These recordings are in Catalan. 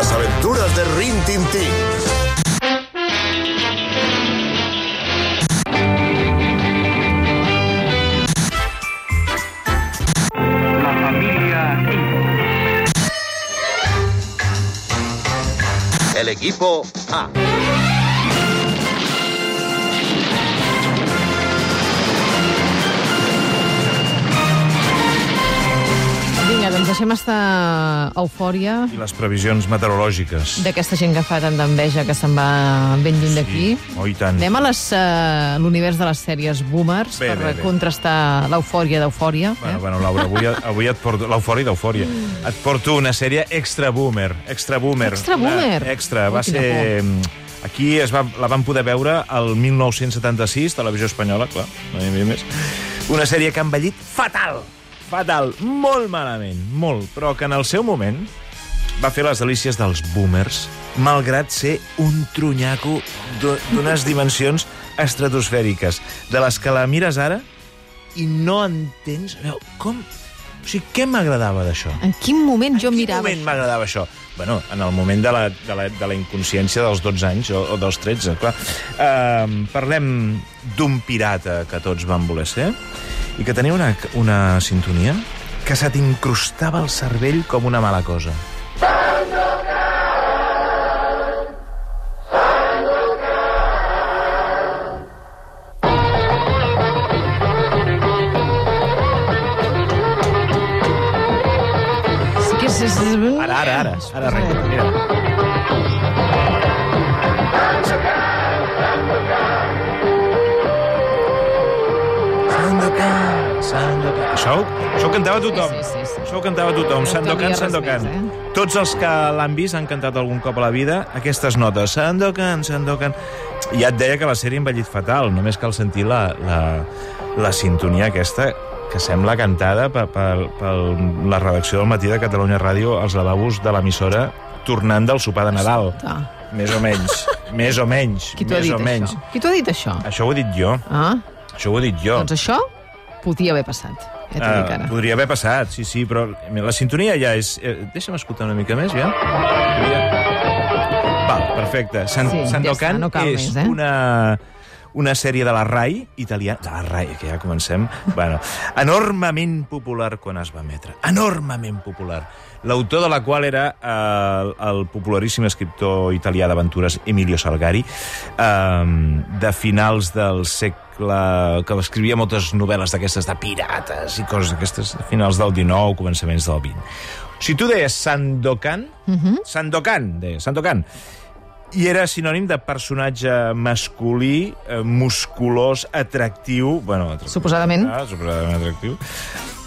Las aventuras de Rin Tin Tin. La familia El equipo A. deixem estar eufòria I les previsions meteorològiques. d'aquesta gent que fa tant d'enveja que se'n va ben lluny d'aquí. Oh, i tant. Anem a uh, l'univers de les sèries boomers Bé, per bé, bé. contrastar l'eufòria d'eufòria. Bueno, eh? bueno, Laura, avui, avui et porto... L'eufòria d'eufòria. Et porto una sèrie extra boomer. Extra boomer. Extra Una- boomer? Extra. Oh, Va ser... Aquí es va, la vam poder veure el 1976, televisió espanyola, clar, no hi havia més. Una sèrie que ha envellit fatal, fatal, molt malament, molt, però que en el seu moment va fer les delícies dels boomers, malgrat ser un trunyaco d'u- d'unes dimensions estratosfèriques, de les que la mires ara i no entens... Com... O sigui, què m'agradava d'això? En quin moment jo En quin mirava moment m'agradava això? Bueno, en el moment de la, de la, de la inconsciència dels 12 anys o, o dels 13, clar. Uh, parlem d'un pirata que tots van voler ser i que tenia una, una sintonia que se t'incrustava al cervell com una mala cosa. Ara, ara, ara. Ara arrenca. Sandokan. Això, això ho cantava tothom. Sí, sí, sí, sí. Això ho cantava tothom. No Sandokan, Sandokan. més, eh? Tots els que l'han vist han cantat algun cop a la vida aquestes notes. Sandokan, Sandokan. Ja et deia que la sèrie ha envellit fatal. Només cal sentir la, la, la sintonia aquesta que sembla cantada per, per, per la redacció del matí de Catalunya Ràdio als lavabos de l'emissora tornant del sopar de Nadal. Ah, Més o menys. més o menys. qui t'ho ha més dit, o menys. això? Qui t'ho ha dit, això? Això ho he dit jo. Ah, Això ho he dit jo. doncs això podia haver passat. Ja t'ho Ah, dic ara. podria haver passat, sí, sí, però la sintonia ja és... Eh, deixa'm escoltar una mica més, ja. ja. Val, perfecte. San, Sí, ja Sandokan està, no és més, eh? una, una sèrie de la RAI italiana... De la RAI, que ja comencem. bueno, enormement popular quan es va emetre. Enormement popular. L'autor de la qual era eh, el popularíssim escriptor italià d'aventures Emilio Salgari, eh, de finals del segle que escrivia moltes novel·les d'aquestes de pirates i coses d'aquestes, de finals del 19, començaments del 20. Si tu deies Sandokan, uh -huh. Sandokan, deia, Sandokan, i era sinònim de personatge masculí, eh, musculós, atractiu... Bueno, atractiu, Suposadament. Ah, suposadament atractiu.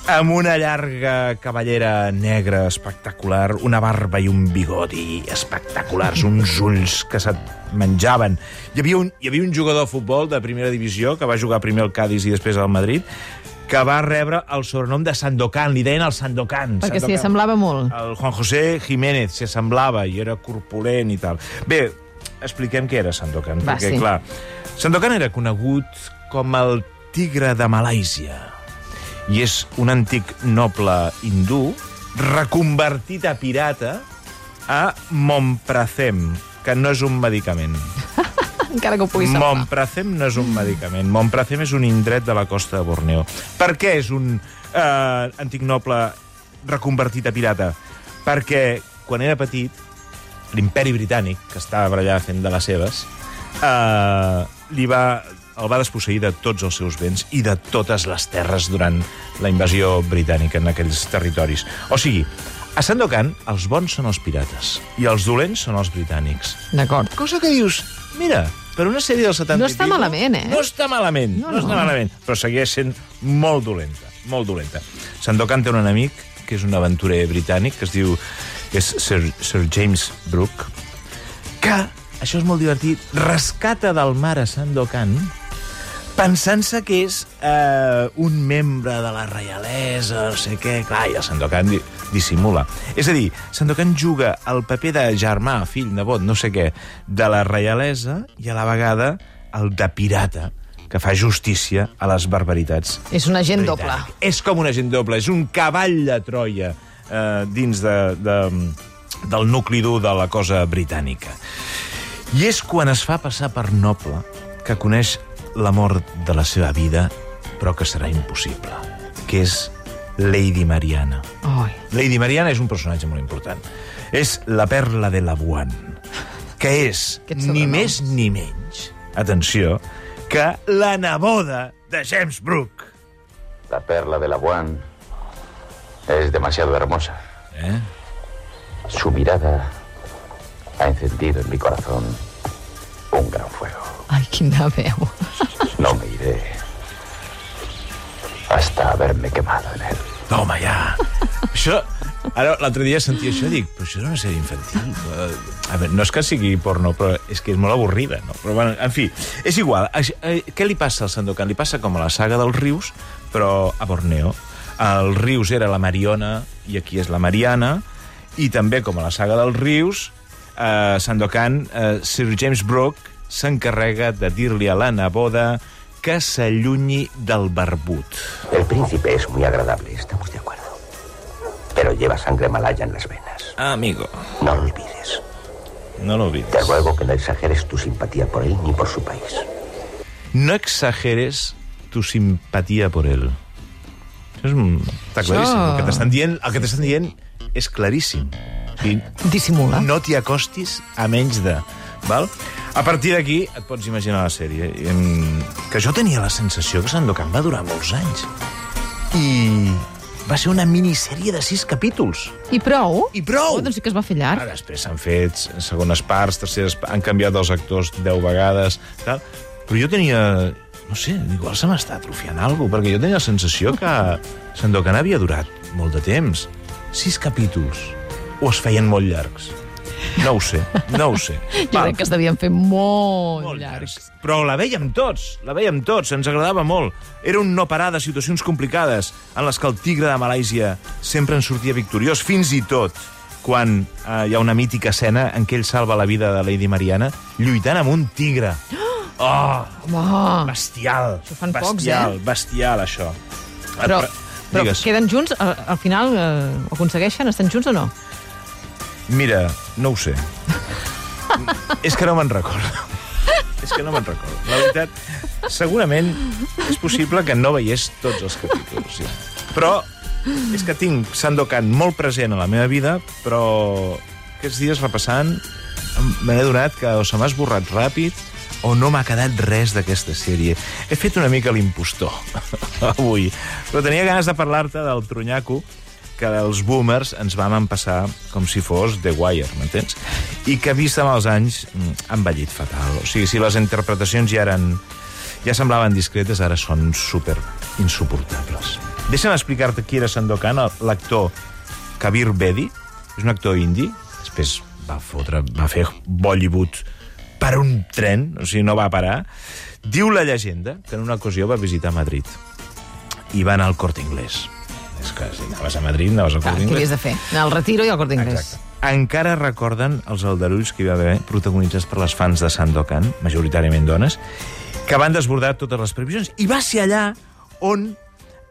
Amb una llarga cavallera negra espectacular, una barba i un bigoti espectaculars, uns ulls que se't menjaven. Hi havia, un, hi havia un jugador de futbol de primera divisió que va jugar primer al Cádiz i després al Madrid que va rebre el sobrenom de Sandokan, li deien el Sandokan. Perquè s'hi assemblava molt. El Juan José Jiménez s'hi assemblava i era corpulent i tal. Bé, expliquem què era Sandokan, Va, perquè, sí. clar, Sandokan era conegut com el tigre de Malàisia i és un antic noble hindú reconvertit a pirata a Montprazem, que no és un medicament. Encara que ho pugui semblar. No és un medicament. Montprazem és un indret de la costa de Borneo. Per què és un eh, antic noble reconvertit a pirata? Perquè quan era petit, l'imperi britànic, que estava allà fent de les seves, eh, li va, el va desposseir de tots els seus béns i de totes les terres durant la invasió britànica en aquells territoris. O sigui, a Sandokan, els bons són els pirates i els dolents són els britànics. D'acord. Cosa que dius, mira, per una sèrie del 70 No està pico, malament, eh? No està malament, No, no, no, està malament, però segueix sent molt dolenta, molt dolenta. Sandokan té un enemic, que és un aventurer britànic, que es diu que és Sir, Sir James Brooke, que, això és molt divertit, rescata del mar a Sandokan pensant-se que és eh, un membre de la reialesa, no sé què... Clar, i el Sandokan di dissimula. És a dir, Sandokan juga el paper de germà, fill, nebot, no sé què, de la reialesa i a la vegada el de pirata, que fa justícia a les barbaritats És un agent doble. És com un agent doble, és un cavall de Troia eh, dins de, de, del nucli dur de la cosa britànica. I és quan es fa passar per noble que coneix l'amor de la seva vida, però que serà impossible, que és Lady Mariana. Ai, Lady Mariana és un personatge molt important. És la perla de la Buan, que és ni més ni menys, atenció, que la neboda de James Brooke. La perla de la Buan es demasiado hermosa. Eh? Su mirada ha encendido en mi corazón un gran fuego. Ai, quina veu. No me iré hasta haberme quemado en él. Home, ja. Això... Ara, l'altre dia sentia això i dic, però això és una sèrie infantil. Eh, A veure, no és que sigui porno, però és que és molt avorrida, no? Però, bueno, en fi, és igual. Què li passa al Sandokan? Li passa com a la saga dels rius, però a Borneo. El rius era la Mariona i aquí és la Mariana, i també, com a la saga dels rius, eh, Sandokan, eh, Sir James Brooke s'encarrega de dir-li a la neboda que s'allunyi del barbut. El príncipe es muy agradable, estamos de acuerdo. Pero lleva sangre malaya en las venas. Amigo, No lo olvides. no lo Te olvides. ruego que no exageres tu simpatía por él ni por su país. No exageres tu simpatía por él. Això és, un- està claríssim. Això- El que t'estan dient, el que t'estan dient és claríssim. I Dissimula. no t'hi acostis a menys de... Val? A partir d'aquí et pots imaginar la sèrie. Em, Que jo tenia la sensació que Sandokan va durar molts anys. I va ser una minissèrie de sis capítols. I prou? I prou! Oh, doncs sí que es va fer Ara, llarg. després s'han fet segones parts, terceres... Han canviat els actors deu vegades, tal. Però jo tenia... No sé, igual se m'està atrofiant alguna cosa, perquè jo tenia la sensació que Sandokan havia durat molt de temps. Sis capítols. O es feien molt llargs. No ho sé, no ho sé. Jo crec que es devien fer molt, molt llargs. Però la veiem tots, la veiem tots, ens agradava molt. Era un no parar de situacions complicades en les que el tigre de Malàisia sempre en sortia victoriós, fins i tot quan eh, hi ha una mítica escena en què ell salva la vida de Lady Mariana lluitant amb un tigre. Oh, Home, bestial. Això fan bestial, pocs, eh? Bestial, això. però, però digues. queden junts? Al, al final eh, aconsegueixen? Estan junts o no? Mira, no ho sé. és que no me'n recordo. és que no me'n recordo. La veritat, segurament és possible que no veiés tots els capítols. Sí. Però és que tinc Sandokan molt present a la meva vida, però aquests dies repassant me n'he donat que o se m'ha esborrat ràpid o no m'ha quedat res d'aquesta sèrie. He fet una mica l'impostor avui, però tenia ganes de parlar-te del tronyaco que els boomers ens vam empassar com si fos The Wire, m'entens? I que, vist amb els anys, mm, ha envellit fatal. O sigui, si les interpretacions ja eren... ja semblaven discretes, ara són super insuportables. Deixa'm explicar-te qui era Sandokan, l'actor Kabir Bedi. És un actor indi, després va, fotre, va fer Bollywood per un tren, o sigui, no va parar. Diu la llegenda que en una ocasió va visitar Madrid i va anar al Corte Inglés. És que si anaves a Madrid, anaves al Clar, Corte què havies de fer? Anar al retiro i al Corte Inglés. Exacte. Encara recorden els aldarulls que hi va haver protagonitzats per les fans de Sandokan, majoritàriament dones, que van desbordar totes les previsions. I va ser allà on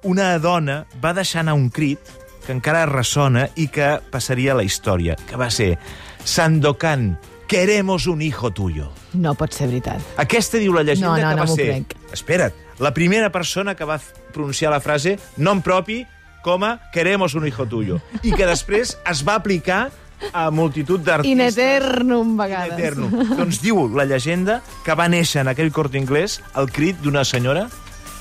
una dona va deixar anar un crit que encara ressona i que passaria a la història, que va ser Sandokan, queremos un hijo tuyo. No pot ser veritat. Aquesta diu la llegenda No, no, que no va m'ho ser... crec. Espera't, la primera persona que va pronunciar la frase nom propi com a queremos un hijo tuyo. I que després es va aplicar a multitud d'artistes. In eternum, In vegades. eternum. doncs diu la llegenda que va néixer en aquell corte inglés el crit d'una senyora,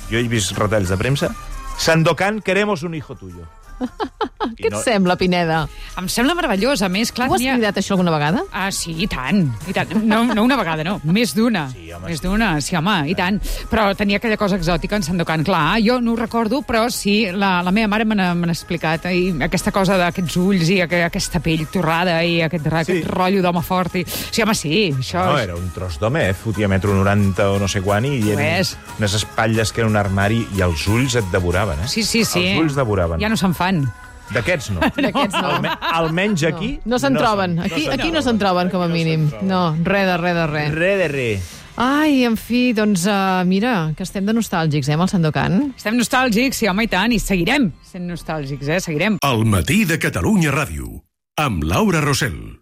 jo he vist retalls de premsa, Sandokan, queremos un hijo tuyo. Què et sembla, Pineda? Em sembla meravellós. A més, clar, Tu has cridat això alguna vegada? Ah, sí, i tant, i tant. No, no una vegada, no, més d'una. Sí, home, més sí. d'una, sí, home, i tant. Però tenia aquella cosa exòtica en Sandokan. Clar, jo no ho recordo, però sí, la, la meva mare me n'ha explicat. I aquesta cosa d'aquests ulls i aqu aquesta pell torrada i aquest, sí. aquest rotllo d'home fort. I... Sí, home, sí, això... No, és- era un tros d'home, eh? fotia metro 90 o no sé quan, i Ho eren unes espatlles que era un armari i els ulls et devoraven, eh? Sí, sí, sí. Els ulls devoraven. Ja no se'n fan. D'aquests no. D'aquests no. Alme almenys aquí... No se'n troben. se'n- Aquí, se'n aquí no se'n troben, com a mínim. No, res de res de res. Re de re. Ai, en fi, doncs uh, mira, que estem de nostàlgics, eh, amb el Sandokan. Estem nostàlgics, sí, home, i tant, i seguirem sent nostàlgics, eh? Seguirem. El matí de Catalunya Ràdio. amb Laura Rossell.